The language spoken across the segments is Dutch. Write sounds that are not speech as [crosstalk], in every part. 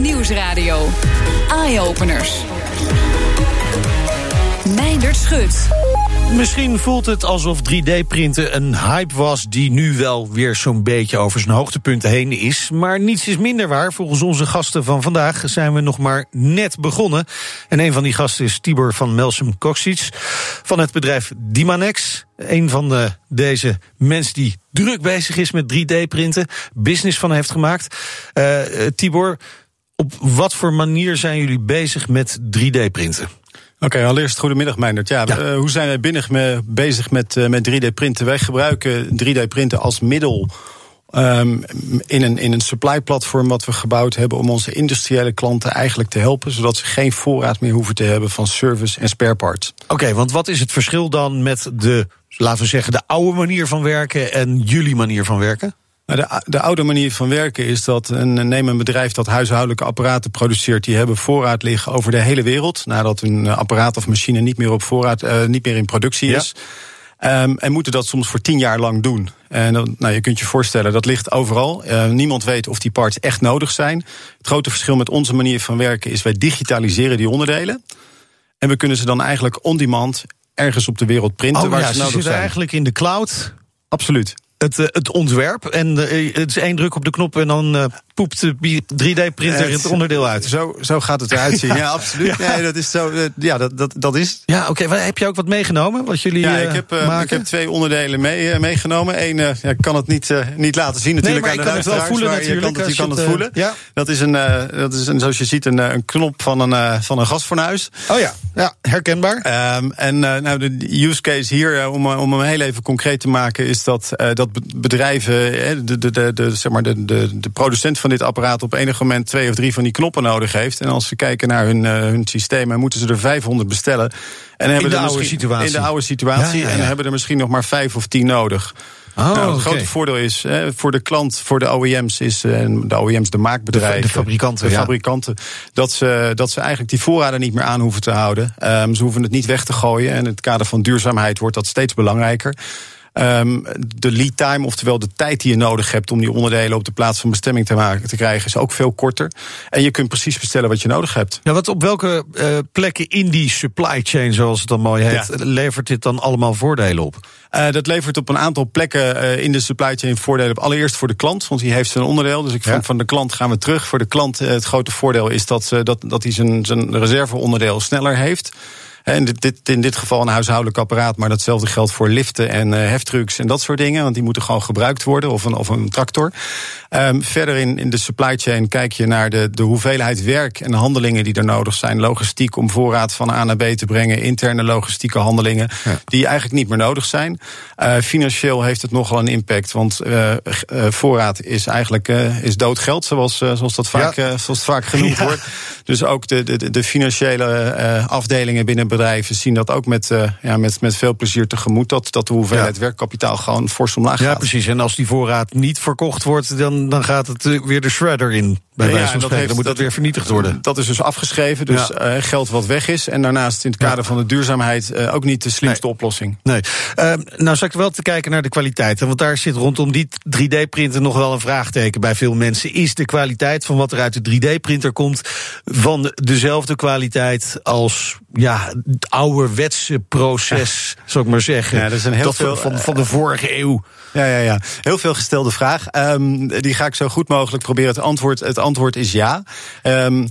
Nieuwsradio. Eye-openers. Meindert Schut. Misschien voelt het alsof 3D-printen een hype was die nu wel weer zo'n beetje over zijn hoogtepunten heen is. Maar niets is minder waar. Volgens onze gasten van vandaag zijn we nog maar net begonnen. En een van die gasten is Tibor van Melsum Koksic van het bedrijf Dimanex. Een van de, deze mensen die druk bezig is met 3D-printen, business van heeft gemaakt. Uh, Tibor, op wat voor manier zijn jullie bezig met 3D-printen? Oké, allereerst goedemiddag Meindert. Ja, ja. Uh, hoe zijn wij binnen me, bezig met, uh, met 3D-printen? Wij gebruiken 3D-printen als middel um, in een, in een supply-platform wat we gebouwd hebben om onze industriële klanten eigenlijk te helpen, zodat ze geen voorraad meer hoeven te hebben van service en spare parts. Oké, okay, want wat is het verschil dan met de, laten we zeggen, de oude manier van werken en jullie manier van werken? Nou, de, de, oude manier van werken is dat een, neem een bedrijf dat huishoudelijke apparaten produceert. Die hebben voorraad liggen over de hele wereld. Nadat een apparaat of machine niet meer op voorraad, uh, niet meer in productie is. Ja. Um, en moeten dat soms voor tien jaar lang doen. En nou, je kunt je voorstellen, dat ligt overal. Uh, niemand weet of die parts echt nodig zijn. Het grote verschil met onze manier van werken is wij digitaliseren die onderdelen. En we kunnen ze dan eigenlijk on-demand ergens op de wereld printen oh, waar ja, ze, ze nodig zitten zijn. eigenlijk in de cloud. Absoluut. Het, uh, het ontwerp en uh, het is één druk op de knop en dan uh, poept de 3D-printer het onderdeel uit. Zo, zo gaat het eruit zien. [laughs] ja, absoluut. Ja. Nee, dat is zo. ja, dat, dat, dat is. Ja, oké. Okay. Heb je ook wat meegenomen? Wat jullie ja, ik heb, maken? ik heb twee onderdelen mee, meegenomen. Eén, ja, ik kan het niet, niet laten zien natuurlijk. Nee, maar je kan het wel voelen natuurlijk. Je kan het, je kan het voelen. Ja. Dat is, een, dat is een, zoals je ziet, een, een knop van een, van een gasfornuis. Oh ja, ja herkenbaar. Um, en nou, de use case hier, om, om hem heel even concreet te maken, is dat, dat bedrijven de, de, de, de, zeg maar de, de, de producent van dit apparaat op enig moment twee of drie van die knoppen nodig heeft. En als ze kijken naar hun, uh, hun systeem, dan moeten ze er 500 bestellen. En in de er oude situatie. In de oude situatie. Ja, ja, ja. En hebben er misschien nog maar vijf of tien nodig. Oh, nou, het okay. grote voordeel is hè, voor de klant, voor de OEM's, is de OEM's de maakbedrijven, de, de fabrikanten, de fabrikanten dat, ze, dat ze eigenlijk die voorraden niet meer aan hoeven te houden. Um, ze hoeven het niet weg te gooien. En in het kader van duurzaamheid wordt dat steeds belangrijker. Um, de lead time, oftewel de tijd die je nodig hebt om die onderdelen op de plaats van bestemming te, maken, te krijgen, is ook veel korter. En je kunt precies bestellen wat je nodig hebt. Ja, wat op welke uh, plekken in die supply chain, zoals het dan mooi heet, ja. levert dit dan allemaal voordelen op? Uh, dat levert op een aantal plekken uh, in de supply chain voordelen op. Allereerst voor de klant, want die heeft zijn onderdeel. Dus ik ja. van de klant gaan we terug. Voor de klant het grote voordeel is dat, dat, dat hij zijn, zijn reserveonderdeel sneller heeft. En dit, dit, in dit geval een huishoudelijk apparaat, maar datzelfde geldt voor liften en uh, heftrucks en dat soort dingen. Want die moeten gewoon gebruikt worden, of een, of een tractor. Um, verder in, in de supply chain kijk je naar de, de hoeveelheid werk en handelingen die er nodig zijn. Logistiek om voorraad van A naar B te brengen, interne logistieke handelingen, ja. die eigenlijk niet meer nodig zijn. Uh, financieel heeft het nogal een impact, want uh, voorraad is eigenlijk is dood geld, zoals, zoals, dat vaak, ja. zoals het vaak genoemd ja. wordt. Dus ook de, de, de financiële afdelingen binnen bedrijven zien dat ook met, uh, ja, met, met veel plezier tegemoet. Dat, dat de hoeveelheid ja. werkkapitaal gewoon fors omlaag gaat. Ja, precies. En als die voorraad niet verkocht wordt, dan, dan gaat het weer de shredder in. Bij ja, wijze van spreken. Dan moet dat, dat weer vernietigd worden. Dat is dus afgeschreven. Dus ja. uh, geld wat weg is. En daarnaast in het kader van de duurzaamheid uh, ook niet de slimste nee. oplossing. Nee. Uh, nou, zou ik wel te kijken naar de kwaliteit. Want daar zit rondom die 3D-printer nog wel een vraagteken bij veel mensen. Is de kwaliteit van wat er uit de 3D-printer komt van dezelfde kwaliteit als ja, het ouderwetse proces, zou ik maar zeggen. Ja, dat is een heel dat veel, van, van de vorige eeuw. Ja, ja, ja. Heel veel gestelde vraag. Um, die ga ik zo goed mogelijk proberen. Het antwoord, het antwoord is ja. Um,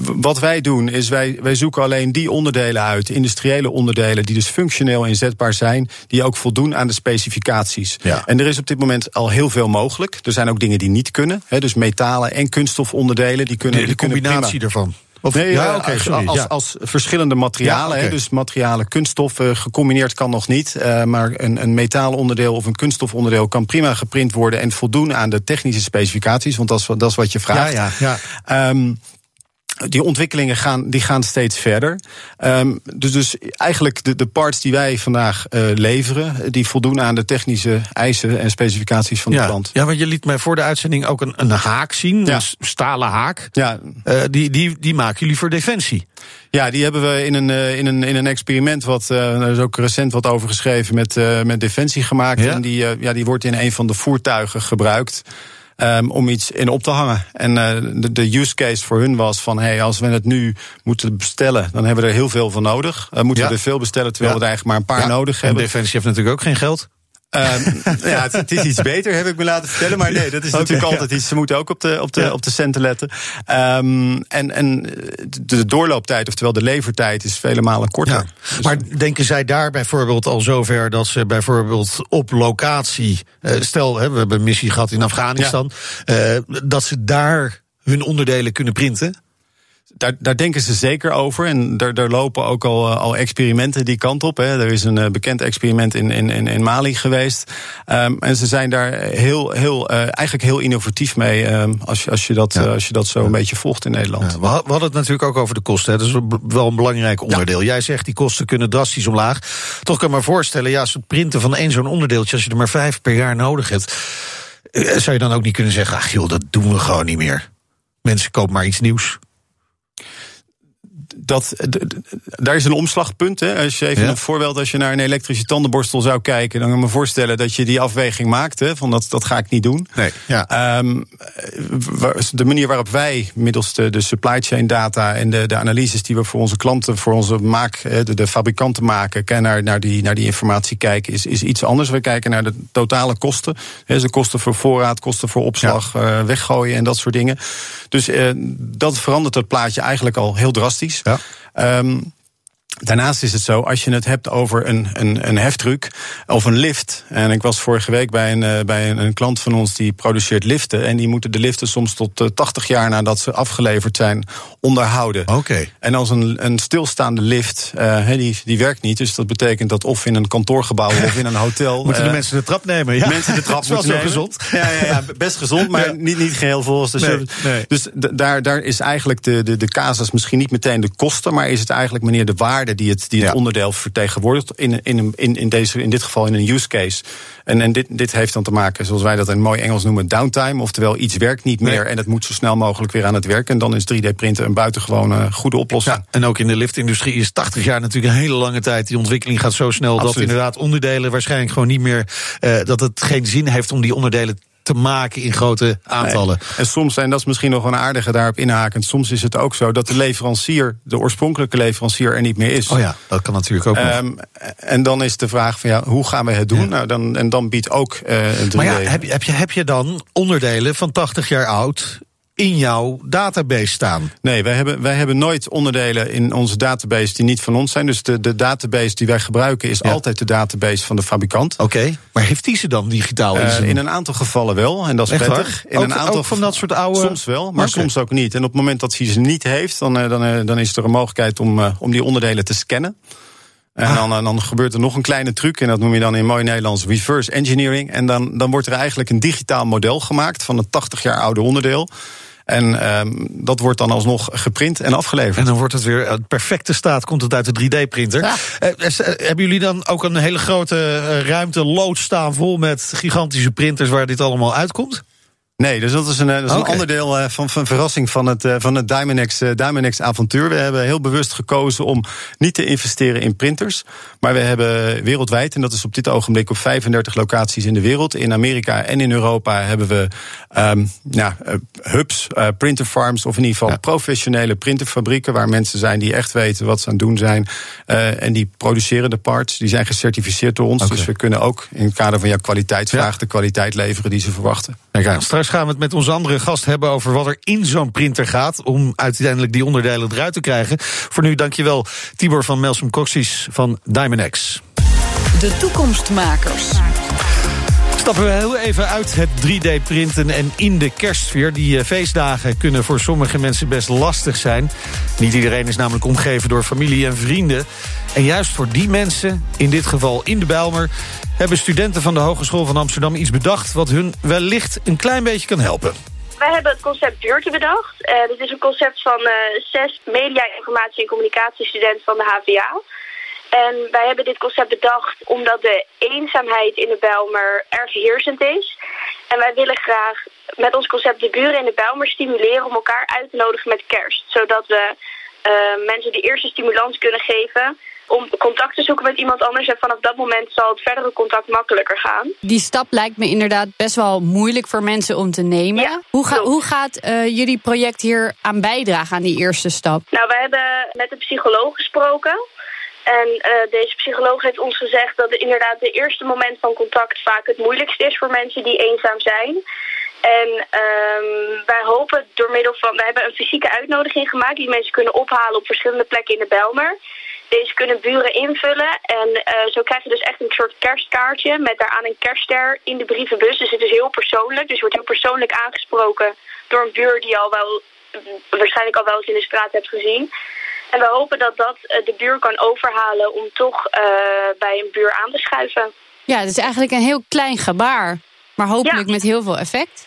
wat wij doen is wij, wij zoeken alleen die onderdelen uit, industriële onderdelen, die dus functioneel inzetbaar zijn, die ook voldoen aan de specificaties. Ja. En er is op dit moment al heel veel mogelijk. Er zijn ook dingen die niet kunnen. Hè, dus metalen en kunststofonderdelen, die kunnen. De, de die combinatie kunnen ervan. Of, nee, ja, oké, okay, sorry. Als, ja. als, verschillende materialen, ja, okay. dus materialen, kunststoffen, gecombineerd kan nog niet. Uh, maar een, een metaalonderdeel of een kunststofonderdeel kan prima geprint worden en voldoen aan de technische specificaties, want dat is, dat is wat je vraagt. Ja, ja, ja. Um, die ontwikkelingen gaan, die gaan steeds verder. Um, dus, dus eigenlijk de, de parts die wij vandaag uh, leveren, die voldoen aan de technische eisen en specificaties van ja, de klant. Ja, want je liet mij voor de uitzending ook een, een haak zien, ja. een stalen haak. Ja. Uh, die, die, die maken jullie voor defensie. Ja, die hebben we in een, uh, in een, in een experiment, wat uh, er is ook recent wat over geschreven, met, met Defensie gemaakt. Ja? En die, ja, die wordt in een van de voertuigen gebruikt. Um, om iets in op te hangen. En uh, de, de, use case voor hun was van: hey, als we het nu moeten bestellen, dan hebben we er heel veel van nodig. Uh, moeten we er veel bestellen, terwijl ja. we er eigenlijk maar een paar nodig hebben. En Defensie heeft natuurlijk ook geen geld. Um, ja, het, het, is iets beter, heb ik me laten vertellen. Maar nee, dat is natuurlijk altijd iets. Ze moeten ook op de, op de, op de centen letten. Um, en, en de doorlooptijd, oftewel de levertijd, is vele malen korter. Dus maar denken zij daar bijvoorbeeld al zover dat ze bijvoorbeeld op locatie. Uh, stel, hè, we hebben een missie gehad in Afghanistan. Uh, dat ze daar hun onderdelen kunnen printen? Daar, daar denken ze zeker over. En daar, daar lopen ook al, al experimenten die kant op. Hè. Er is een bekend experiment in, in, in Mali geweest. Um, en ze zijn daar heel, heel, uh, eigenlijk heel innovatief mee. Um, als, je, als, je dat, ja. uh, als je dat zo een beetje volgt in Nederland. Ja, we hadden het natuurlijk ook over de kosten. Hè. Dat is wel een belangrijk onderdeel. Jij zegt die kosten kunnen drastisch omlaag. Toch kan ik me voorstellen, ja, het printen van één zo'n onderdeeltje, als je er maar vijf per jaar nodig hebt. Zou je dan ook niet kunnen zeggen, ach joh, dat doen we gewoon niet meer. Mensen kopen maar iets nieuws dat, daar is een omslagpunt. Hè. Als je even ja. een voorbeeld, als je naar een elektrische tandenborstel zou kijken, dan kan ik me voorstellen dat je die afweging maakt. Hè, van dat, dat ga ik niet doen. Nee, ja. Um, de manier waarop wij middels de, de supply chain data en de, de analyses die we voor onze klanten, voor onze maak, de, de fabrikanten maken, naar, naar, die, naar die informatie kijken, is, is iets anders. We kijken naar de totale kosten. Hè, de kosten voor voorraad, kosten voor opslag, ja. uh, weggooien en dat soort dingen. Dus uh, dat verandert het plaatje eigenlijk al heel drastisch. Ja. Um, Daarnaast is het zo, als je het hebt over een, een, een heftruck of een lift. En ik was vorige week bij een, uh, bij een, een, klant van ons die produceert liften. En die moeten de liften soms tot uh, 80 jaar nadat ze afgeleverd zijn onderhouden. Oké. Okay. En als een, een stilstaande lift, uh, die, die werkt niet. Dus dat betekent dat of in een kantoorgebouw of in een hotel. [laughs] moeten de mensen de trap nemen? Ja. Mensen de trap [laughs] moeten nemen. gezond. Ja, ja, ja, [laughs] best gezond, maar ja. niet, niet geheel volgens de nee, nee. Dus daar, daar is eigenlijk de, de, de casus misschien niet meteen de kosten. Maar is het eigenlijk meneer de waarde die het, die het onderdeel vertegenwoordigt. In, in, in, in, deze, in dit geval in een use case. En, en dit, dit heeft dan te maken, zoals wij dat in mooi Engels noemen, downtime. Oftewel, iets werkt niet meer nee. en het moet zo snel mogelijk weer aan het werk. En dan is 3D-printen een buitengewone goede oplossing. Ja, en ook in de liftindustrie is 80 jaar natuurlijk een hele lange tijd. Die ontwikkeling gaat zo snel Absoluut. dat inderdaad onderdelen waarschijnlijk gewoon niet meer. Uh, dat het geen zin heeft om die onderdelen te maken in grote aantallen. Nee. En soms, en dat is misschien nog een aardige daarop inhakend, soms is het ook zo dat de leverancier, de oorspronkelijke leverancier, er niet meer is. Oh ja, dat kan natuurlijk ook. Um, en dan is de vraag van ja, hoe gaan we het doen? Ja. Nou, dan, en dan biedt ook uh, een 3D. Maar ja, heb heb, je, heb je dan onderdelen van 80 jaar oud in jouw database staan? Nee, wij hebben, wij hebben nooit onderdelen in onze database die niet van ons zijn. Dus de, de database die wij gebruiken is ja. altijd de database van de fabrikant. Oké, okay. maar heeft die ze dan digitaal? Uh, in een aantal gevallen wel, en dat is Echt prettig. In ook, een aantal ook van dat soort oude... Soms wel, maar okay. soms ook niet. En op het moment dat hij ze niet heeft, dan, dan, dan is er een mogelijkheid om, uh, om die onderdelen te scannen. En ah. dan, dan, gebeurt er nog een kleine truc, en dat noem je dan in mooi Nederlands reverse engineering. En dan, dan wordt er eigenlijk een digitaal model gemaakt van een 80 jaar oude onderdeel. En um, dat wordt dan alsnog geprint en afgeleverd. En dan wordt het weer een perfecte staat, komt het uit de 3D-printer. Ja. Uh, hebben jullie dan ook een hele grote ruimte lood staan vol met gigantische printers waar dit allemaal uitkomt? Nee, dus dat is een, dat is okay. een onderdeel uh, van, van verrassing van het, uh, van het Diamondex, uh, Diamondex avontuur. We hebben heel bewust gekozen om niet te investeren in printers. Maar we hebben wereldwijd, en dat is op dit ogenblik op 35 locaties in de wereld. In Amerika en in Europa hebben we um, ja, hubs, printerfarms, of in ieder geval ja. professionele printerfabrieken. Waar mensen zijn die echt weten wat ze aan het doen zijn. en die produceren de parts. Die zijn gecertificeerd door ons. Okay. Dus we kunnen ook in het kader van jouw kwaliteitsvraag ja. de kwaliteit leveren die ze verwachten. Kijk, straks gaan we het met onze andere gast hebben over wat er in zo'n printer gaat. Om uiteindelijk die onderdelen eruit te krijgen. Voor nu dankjewel Tibor van Melsum Coxis van Diamond De toekomstmakers. Stappen we heel even uit het 3D-printen en in de kerstsfeer. Die uh, feestdagen kunnen voor sommige mensen best lastig zijn. Niet iedereen is namelijk omgeven door familie en vrienden. En juist voor die mensen, in dit geval in de Bijlmer... hebben studenten van de Hogeschool van Amsterdam iets bedacht... wat hun wellicht een klein beetje kan helpen. Wij hebben het concept buurten bedacht. Uh, dit is een concept van uh, zes media, informatie en communicatiestudenten van de HVA... En wij hebben dit concept bedacht omdat de eenzaamheid in de Bijlmer erg heersend is. En wij willen graag met ons concept de buren in de Bijlmer stimuleren om elkaar uit te nodigen met kerst. Zodat we uh, mensen de eerste stimulans kunnen geven om contact te zoeken met iemand anders. En vanaf dat moment zal het verdere contact makkelijker gaan. Die stap lijkt me inderdaad best wel moeilijk voor mensen om te nemen. Ja, hoe, ga, hoe gaat eh, jullie project hier aan bijdragen aan die eerste stap? Nou, we hebben met een psycholoog gesproken. En eh, deze psycholoog heeft ons gezegd dat inderdaad de eerste moment van contact vaak het moeilijkst is voor mensen die eenzaam zijn. En ehm, wij hopen door middel van. We hebben een fysieke uitnodiging gemaakt die mensen kunnen ophalen op verschillende plekken in de Belmer. Deze kunnen buren invullen. En eh, zo krijg je dus echt een soort kerstkaartje met daaraan een kerstster in de brievenbus. Dus het is heel persoonlijk. Dus je wordt heel persoonlijk aangesproken door een buur die je al wel waarschijnlijk al wel eens in de straat hebt gezien. En we hopen dat dat eh, de buur kan overhalen om toch eh, bij een buur aan te schuiven. Ja, het is eigenlijk een heel klein gebaar, maar hopelijk Ja. met heel veel effect.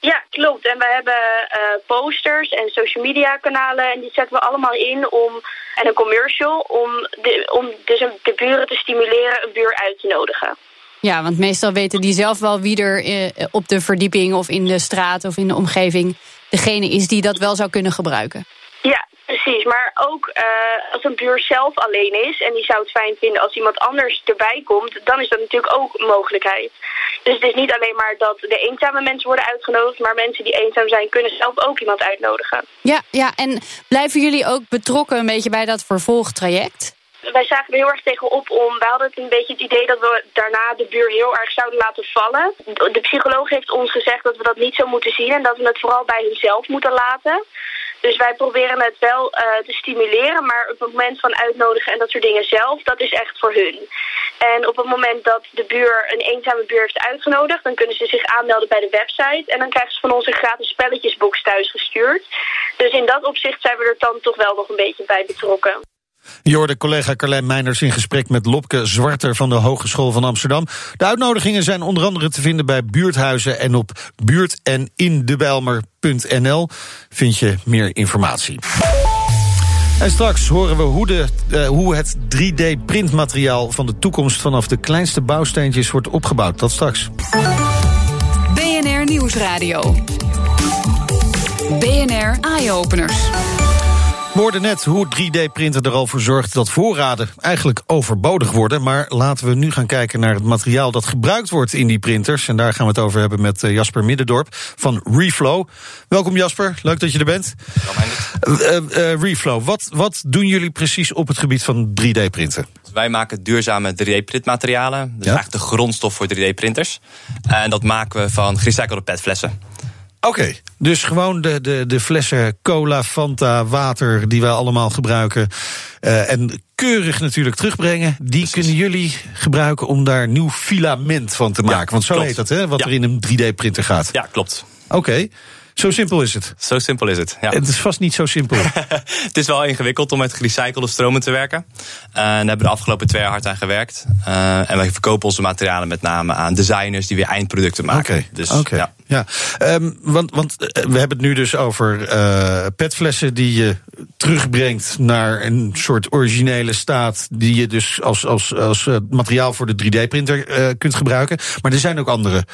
Ja, klopt. En we hebben eh, posters en social media kanalen en die zetten we allemaal in om en een commercial om, de, om dus de buren te stimuleren een buur uit te nodigen. Ja, want meestal weten die zelf wel wie er op de verdieping of in de straat of in de omgeving degene is die dat wel zou kunnen gebruiken. Ja, precies. Maar ook eh, als een buur zelf alleen is en die zou het fijn vinden als iemand anders erbij komt, dan is dat natuurlijk ook een mogelijkheid. Dus het is niet alleen maar dat de eenzame mensen worden uitgenodigd, maar mensen die eenzaam zijn kunnen zelf ook iemand uitnodigen. Ja, ja, en blijven jullie ook betrokken een beetje bij dat vervolgtraject? Wij zagen er heel erg tegenop om. We hadden het een beetje het idee dat we daarna de buur heel erg zouden laten vallen. De psycholoog heeft ons gezegd dat we dat niet zo moeten zien en dat we het vooral bij hunzelf moeten laten. Dus wij proberen het wel eh, te stimuleren, maar op het moment van uitnodigen en dat soort dingen zelf, dat is echt voor hun. En op het moment dat de buur een eenzame buur heeft uitgenodigd, dan kunnen ze zich aanmelden bij de website. En dan krijgen ze van ons een gratis spelletjesbox thuis gestuurd. Dus in dat opzicht zijn we er dan toch wel nog een beetje bij betrokken. Je hoorde collega Carlijn Meiners in gesprek met Lopke Zwarter van de Hogeschool van Amsterdam. De uitnodigingen zijn onder andere te vinden bij buurthuizen en op buurt-en-in-de-bijlmer.nl vind je meer informatie. En straks horen we hoe, de, eh, hoe het 3D-printmateriaal van de toekomst vanaf de kleinste bouwsteentjes wordt opgebouwd. Dat straks. BNR Nieuwsradio. BNR Eye-Openers. We hoorden net hoe 3D-printen er al voor zorgt dat voorraden eigenlijk overbodig worden. Maar laten we nu gaan kijken naar het materiaal dat gebruikt wordt in die printers. En daar gaan we het over hebben met eh, Jasper Middendorp van Reflow. Welkom Jasper, leuk dat je er bent. Eh, eh, Reflow, wat, wat doen jullie precies op het gebied van 3D-printen? Wij maken duurzame 3D-printmaterialen. Dus Ja. eigenlijk de grondstof voor 3D-printers. En dat maken we van gerecyclede petflessen. Oké, dus gewoon de, de, de flessen cola, Fanta, water die wij allemaal gebruiken. eh, en keurig natuurlijk terugbrengen. Die kunnen jullie gebruiken om daar nieuw filament van te maken. Want zo klopt. heet dat, hè? Wat Ja. er in een 3D-printer gaat. Ja, klopt. Oké, zo simpel is het. Zo simpel is het. Ja. Het is vast niet zo simpel. [laughs] het is wel ingewikkeld om met gerecyclede stromen te werken. Eh, en daar hebben we de afgelopen twee jaar hard aan gewerkt. Eh, en wij verkopen onze materialen met name aan designers die weer eindproducten maken. Oké, Dus oké. ja. Ja, Ehm, want, want eh, we hebben het nu dus over eh, petflessen die je terugbrengt naar een soort originele staat. Die je dus als, als, als eh, materiaal voor de 3D-printer eh, kunt gebruiken. Maar er zijn ook andere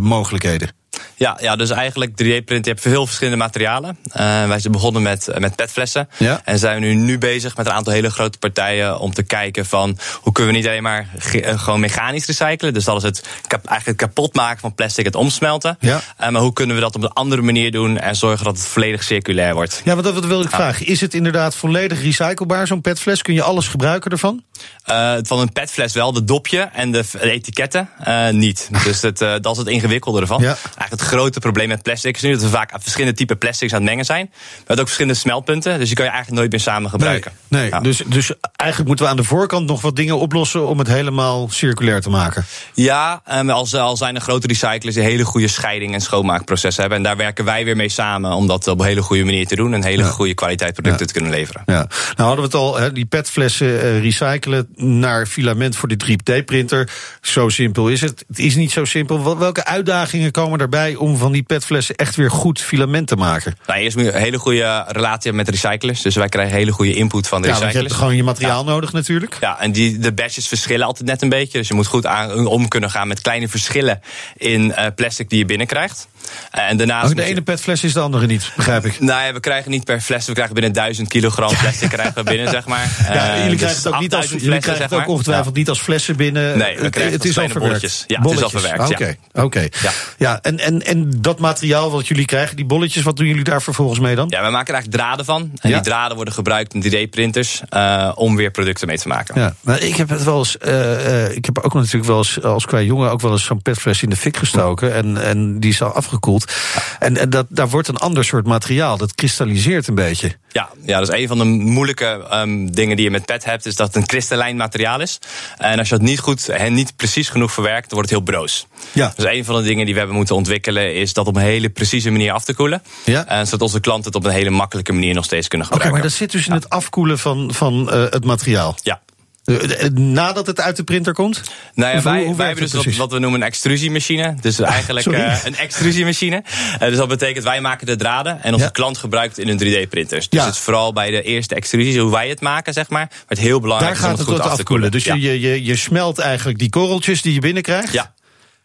mogelijkheden. Ja, ja, dus eigenlijk 3D-printen, je hebt veel verschillende materialen. Eh, wij zijn begonnen met, met petflessen. Ja. En zijn nu, nu bezig met een aantal hele grote partijen om te kijken van hoe kunnen we niet alleen maar eh, gewoon mechanisch recyclen. Dus dat is het kap- eigenlijk het kapot maken van plastic, het omsmelten. Ja. Eh, maar hoe kunnen we dat op een andere manier doen en zorgen dat het volledig circulair wordt. Ja, want dat wat wil ik vragen. Is het inderdaad volledig recyclebaar, zo'n petfles? Kun je alles gebruiken ervan? Eh, van een petfles wel, de dopje en de, de etiketten eh, niet. Dus het, eh, dat is het ingewikkelde ervan. Ja. Eigenlijk het grote probleem met plastic is nu dat we vaak verschillende typen plastics aan het mengen zijn. Met ook verschillende smeltpunten, dus die kan je eigenlijk nooit meer samen gebruiken. Nee, nee. Ja. Dus, dus eigenlijk moeten we aan de voorkant nog wat dingen oplossen om het helemaal circulair te maken. Ja, um, al, al zijn er grote recyclers die hele goede scheiding en schoonmaakprocessen hebben. En daar werken wij weer mee samen om dat op een hele goede manier te doen. En hele Ja. goede kwaliteit producten te kunnen leveren. Ja, nou hadden we het al, die petflessen recyclen. Naar filament voor die 3D-printer. Zo simpel is het. Het is niet zo simpel. Welke uitdagingen komen daarbij om van die petflessen echt weer goed filament te maken? Nou, eerst een hele goede relatie met recyclers. Dus wij krijgen hele goede input van de ja, recyclers. je hebt gewoon je materiaal nodig natuurlijk. Ja, en die, de batches verschillen altijd net een beetje. Dus je moet goed aan, om kunnen gaan met kleine verschillen in uh, plastic die je binnenkrijgt. Uh, en daarnaast oh, de ene petfles is de andere niet, begrijp ik. Nou ja, we krijgen niet per fles, we krijgen binnen 1000 kilogram plastic krijgen we binnen, zeg maar. [laughs] Ja, jullie uh, krijgen het ook, niet als, jullie krijgen het ook ongetwijfeld ja. niet als flessen binnen. Nee, het, is al verwerkt. Ja, bolletjes. het is al verwerkt. Oké, okay. oké. Okay. Ja. ja, en, en, en dat materiaal wat jullie krijgen, die bolletjes, wat doen jullie daar vervolgens mee dan? Ja, we maken er eigenlijk draden van. En die draden worden gebruikt in 3D-printers uh, om weer producten mee te maken. Ja, maar ik heb het wel eens, uh, ik heb ook natuurlijk wel eens als qua jongen ook wel eens zo'n petfles in de fik gestoken. En, en die is al afgekoeld. En, en dat, daar wordt een ander soort materiaal. Dat kristalliseert een beetje. Ja, ja dat is een van de moeilijke um, dingen die je met PET hebt. Is dat het een kristallijn materiaal is. En als je dat niet goed en niet precies genoeg verwerkt, dan wordt het heel broos. Ja. Dus een van de dingen die we hebben moeten ontwikkelen is dat op een hele precieze manier af te koelen. Ja. En zodat onze klanten het op een hele makkelijke manier nog steeds kunnen gebruiken. Oké, maar dat zit dus in het afkoelen van, van uh, het materiaal. Ja. Uh, nadat het uit de printer komt? Nou ja, wij, hoe, hoe wij hebben dus wat, wat, we noemen een extrusiemachine. Dus eigenlijk uh, een extrusiemachine. Uh, dus dat betekent wij maken de draden en onze ja. klant gebruikt in een 3D-printers. Dus ja. het is vooral bij de eerste extrusies, hoe wij het maken, zeg maar. Maar het heel belangrijk Daar gaat het, het goed af te koelen. Dus ja. je, je, je smelt eigenlijk die korreltjes die je binnenkrijgt. Ja.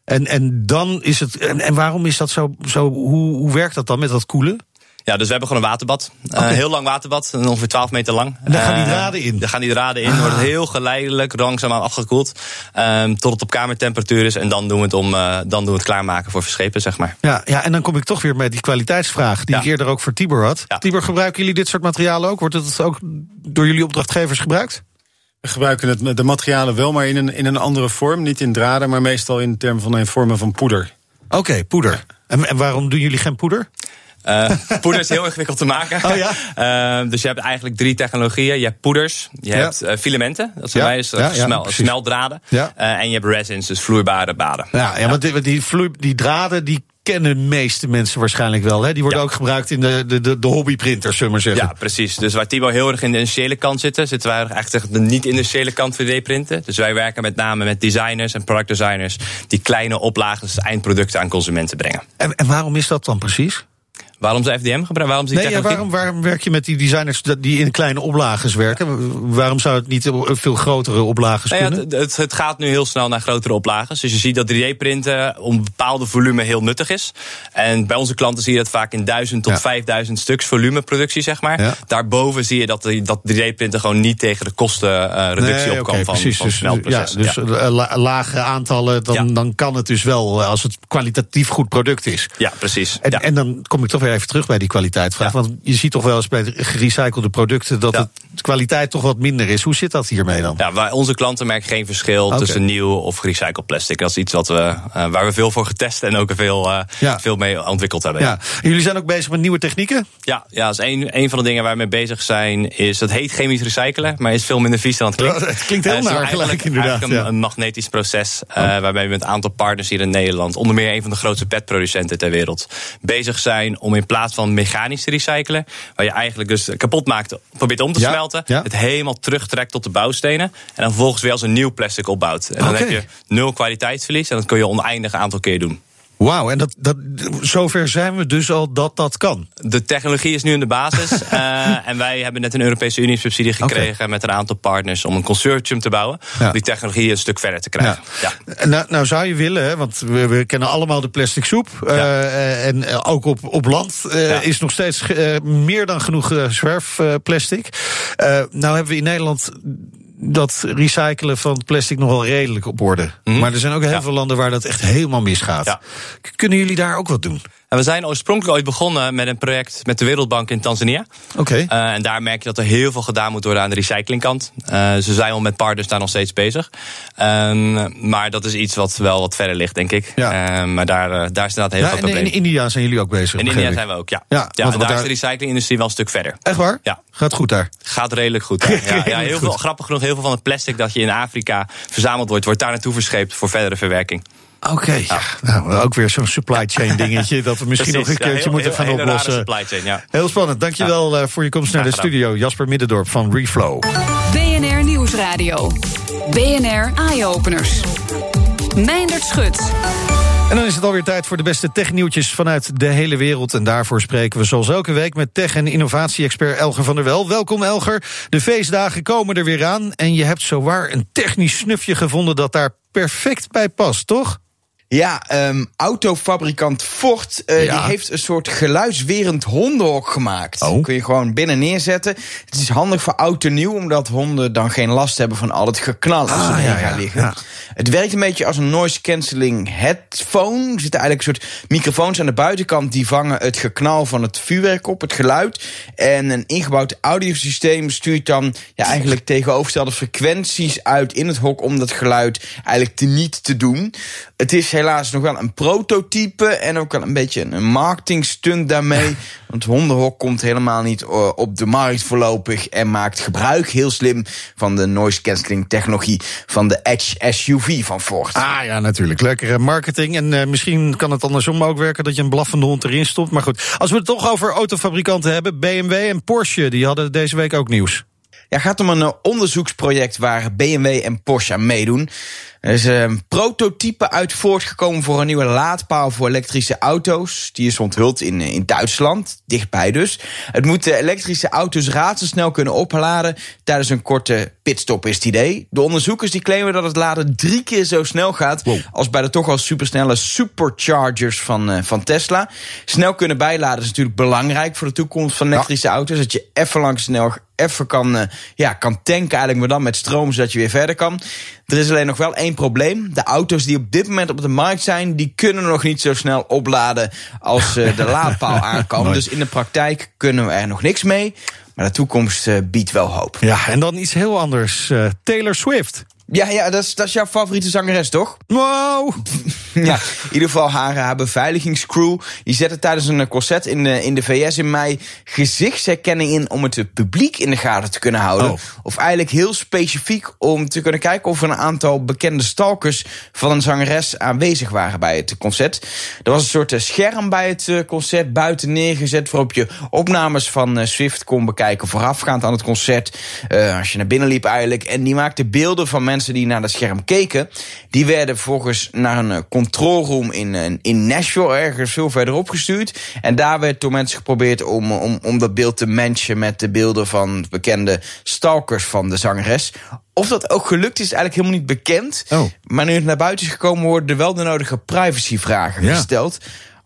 En, en dan is het. En, en waarom is dat zo? zo hoe, hoe werkt dat dan met dat koelen? Ja, dus we hebben gewoon een waterbad. Okay. Uh, heel lang waterbad, ongeveer 12 meter lang. En daar gaan die draden in? Daar gaan die draden in. Ah. Wordt heel geleidelijk, langzaamaan afgekoeld. Um, tot het op kamertemperatuur is. En dan doen we het, om, uh, dan doen we het klaarmaken voor verschepen, zeg maar. Ja, ja, en dan kom ik toch weer met die kwaliteitsvraag. Die ja. ik eerder ook voor Tibor had. Ja. Tibor, gebruiken jullie dit soort materialen ook? Wordt het ook door jullie opdrachtgevers gebruikt? We gebruiken het, de materialen wel, maar in een, in een andere vorm. Niet in draden, maar meestal in termen van een vormen van poeder. Oké, okay, poeder. Ja. En, en waarom doen jullie geen poeder? Uh, poeder is heel ingewikkeld te maken. Oh, ja? uh, dus je hebt eigenlijk drie technologieën. Je hebt poeders, je ja. hebt uh, filamenten, dat zijn ja. wij, dus smel, smeldraden. en je hebt resins, dus vloeibare baden. Ja, ja, want die, die, draden die kennen de meeste mensen waarschijnlijk wel. Hè? Die worden ook gebruikt in de, de, de, de hobbyprinters, zullen we maar zeggen. Ja, precies. Dus waar Thibaut heel erg in de industriële kant zitten, zitten wij echt tegen de niet-industriële kant 3D-printen. Dus wij werken met name met designers en productdesigners die kleine oplages, eindproducten aan consumenten brengen. En, en waarom is dat dan precies? Waarom ze FDM gebruiken? Waarom ze die nee, ja, waarom, waarom werk je met die designers die in kleine oplages werken? Waarom zou het niet veel grotere oplages nou ja, kunnen? Het, het, gaat nu heel snel naar grotere oplages. Dus je ziet dat 3D-printen om een bepaalde volume heel nuttig is. En bij onze klanten zie je dat vaak in 1000 tot ja. 5000 stuks volumeproductie, zeg maar. Ja. Daarboven zie je dat, dat 3D-printen gewoon niet tegen de kostenreductie uh, nee, op kan okay, van, precies, van dus, dus la, lage aantallen, dan, dan kan het dus wel als het kwalitatief goed product is. Ja, precies. En, en dan kom ik toch weer even terug bij die kwaliteitsvraag. Ja. Want je ziet toch wel eens bij de gerecyclede producten dat ja. de kwaliteit toch wat minder is. Hoe zit dat hiermee dan? Ja, wij, onze klanten merken geen verschil okay. tussen nieuw of gerecycled plastic. Dat is iets wat we, uh, waar we veel voor getest en ook veel, uh, ja. veel mee ontwikkeld hebben. Ja. Jullie zijn ook bezig met nieuwe technieken? Ja, ja dat is een, een van de dingen waar we mee bezig zijn. Is, dat heet chemisch recyclen, maar is veel minder vies dan het klinkt. het klinkt heel uh, naar gelijk inderdaad. Een, een, magnetisch proces oh. waarbij we met een aantal partners hier in Nederland, onder meer een van de grootste petproducenten ter wereld, bezig zijn om in plaats van mechanisch te recyclen. Waar je eigenlijk dus kapot maakt, probeert om te ja, smelten. Ja. Het helemaal terugtrekt tot de bouwstenen. En dan vervolgens weer als een nieuw plastic opbouwt. En dan okay. heb je nul kwaliteitsverlies. En dat kun je oneindig aantal keer doen. Wauw, en dat, dat, zover zijn we dus al dat dat kan. De technologie is nu in de basis. uh, [laughs] en wij hebben net een Europese Unie-subsidie gekregen okay. met een aantal partners om een consortium te bouwen. Ja. Om die technologie een stuk verder te krijgen. Ja. ja. Nou, nou, zou je willen, hè, want we, we, kennen allemaal de plastic soep. Uh, en ook op, op land uh, is nog steeds meer dan genoeg zwerfplastic. nou hebben we in Nederland dat recyclen van plastic nog wel redelijk op orde. Mm -hmm. Maar er zijn ook heel ja. veel landen waar dat echt helemaal misgaat. Ja. Kunnen jullie daar ook wat doen? En we zijn oorspronkelijk ooit begonnen met een project met de Wereldbank in Tanzania. Oké. Okay. Uh, en daar merk je dat er heel veel gedaan moet worden aan de recyclingkant. Uh, ze zijn al met partners daar nog steeds bezig. Um, maar dat is iets wat wel wat verder ligt, denk ik. Ja. Uh, maar daar, uh, daar is inderdaad heel ja, veel probleem. In India zijn jullie ook bezig? In India zijn we ook, ja. Ja, ja en daar, daar is de recyclingindustrie wel een stuk verder. Echt waar? Ja. Gaat goed daar? Gaat redelijk goed [laughs] daar. ja, ja, heel veel, grappig genoeg, heel veel van het plastic dat je in Afrika verzameld wordt, wordt daar naartoe verscheept voor verdere verwerking. Oké, okay. ja. nou, ook weer zo'n supply chain [laughs] dingetje dat we misschien Precies, nog een keertje ja, heel, moeten gaan heel, oplossen. Supply chain, ja. Heel spannend. Dankjewel ja. uh, voor je komst naar de studio. Jasper Middendorp van Reflow. BNR Nieuws Nieuwsradio. BNR Eye Openers. Meindert Schut. En dan is het alweer tijd voor de beste technieuwtjes vanuit de hele wereld. En daarvoor spreken we zoals elke week met tech- en innovatie-expert Elger van der Wel. Welkom Elger. De feestdagen komen er weer aan. En je hebt zowaar een technisch snufje gevonden dat daar perfect bij past, toch? Ja, um, autofabrikant Ford uh, ja. die heeft een soort geluidswerend hondenhok gemaakt. Oh. Kun je gewoon binnen neerzetten. Het is handig voor oud en nieuw, omdat honden dan geen last hebben van al het geknal als ze Ah, erin ja, gaan ja, liggen. Het werkt een beetje als een noise cancelling headphone. Er zitten eigenlijk een soort microfoons aan de buitenkant die vangen het geknal van het vuurwerk op, het geluid. En een ingebouwd audiosysteem stuurt dan ja, eigenlijk tegenovergestelde frequenties uit in het hok om dat geluid eigenlijk te niet te doen. Het is helaas nog wel een prototype en ook wel een beetje een marketing stunt daarmee. Want hondenhok komt helemaal niet uh, op de markt voorlopig en maakt gebruik heel slim van de noise cancelling technologie van de Edge SUV van Ford. Ah ja, natuurlijk. Lekkere marketing. En uh, misschien kan het andersom ook werken dat je een blaffende hond erin stopt. Maar goed, als we het toch over autofabrikanten hebben, BMW en Porsche, die hadden deze week ook nieuws. Ja, het gaat om een uh, onderzoeksproject waar BMW en Porsche aan meedoen. Er is een prototype uit voortgekomen voor een nieuwe laadpaal voor elektrische auto's. Die is onthuld in, in Duitsland, dichtbij dus. Het moet de elektrische auto's razendsnel kunnen opladen tijdens een korte pitstop is het idee. De onderzoekers die claimen dat het laden drie keer zo snel gaat wow. als bij de toch al supersnelle superchargers van, uh, van Tesla. Snel kunnen bijladen is natuurlijk belangrijk voor de toekomst van elektrische ja. auto's. Dat je even lang snel even kan, uh, ja, kan tanken eigenlijk, maar dan met stroom, zodat je weer verder kan. Er is alleen nog wel één probleem. De auto's die op dit moment op de markt zijn, die kunnen nog niet zo snel opladen als uh, de [laughs] laadpaal aankomt. Dus in de praktijk kunnen we er nog niks mee. Maar de toekomst uh, biedt wel hoop. Ja, en dan iets heel anders. Uh, Taylor Swift. Ja, ja dat, is, dat is jouw favoriete zangeres, toch? Wow! [laughs] ja, in ieder geval haar, haar beveiligingscrew. Die zette tijdens een concert in de, in de VS in mei gezichtsherkenning in om het publiek in de gaten te kunnen houden. Oh. Of eigenlijk heel specifiek om te kunnen kijken of er een aantal bekende stalkers van een zangeres aanwezig waren bij het concert. Er was een soort scherm bij het concert buiten neergezet waarop je opnames van Swift kon bekijken voorafgaand aan het concert. Uh, als je naar binnen liep eigenlijk. En die maakte beelden van mensen die naar dat scherm keken, die werden volgens naar een controlroom in, in Nashville, ergens veel verderop gestuurd. En daar werd door mensen geprobeerd om, om, om dat beeld te matchen met de beelden van bekende stalkers van de zangeres. Of dat ook gelukt is, is eigenlijk helemaal niet bekend. Oh. Maar nu het naar buiten is gekomen, worden er wel de nodige privacyvragen Ja. gesteld.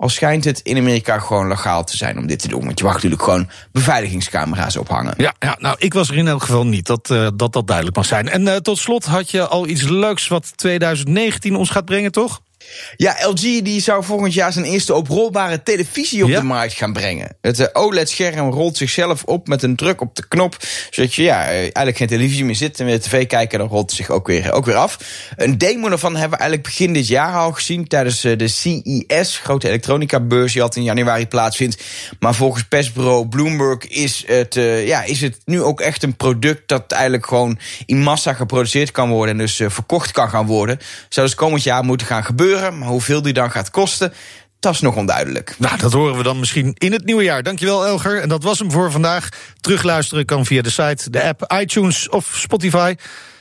Al schijnt het in Amerika gewoon legaal te zijn om dit te doen. Want je mag natuurlijk gewoon beveiligingscamera's ophangen. Ja, ja, nou, ik was er in elk geval niet. Dat uh, dat, dat duidelijk mag zijn. En uh, tot slot had je al iets leuks wat 2019 ons gaat brengen, toch? Ja, LG die zou volgend jaar zijn eerste oprolbare televisie op Ja. de markt gaan brengen. Het uh, OLED-scherm rolt zichzelf op met een druk op de knop. Zodat je ja, uh, eigenlijk geen televisie meer zit en weer tv kijken. Dan rolt het zich ook weer, ook weer af. Een demo daarvan hebben we eigenlijk begin dit jaar al gezien. Tijdens de CES, grote elektronica-beurs die altijd in januari plaatsvindt. Maar volgens persbureau Bloomberg is het, uh, ja, is het nu ook echt een product dat eigenlijk gewoon in massa geproduceerd kan worden. En dus uh, verkocht kan gaan worden. Zou dus komend jaar moeten gaan Maar hoeveel die dan gaat kosten, dat is nog onduidelijk. Nou, dat horen we dan misschien in het nieuwe jaar. Dankjewel, Elger. En dat was hem voor vandaag. Terugluisteren kan via de site, de app, iTunes of Spotify.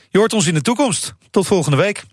Je hoort ons in de toekomst. Tot volgende week.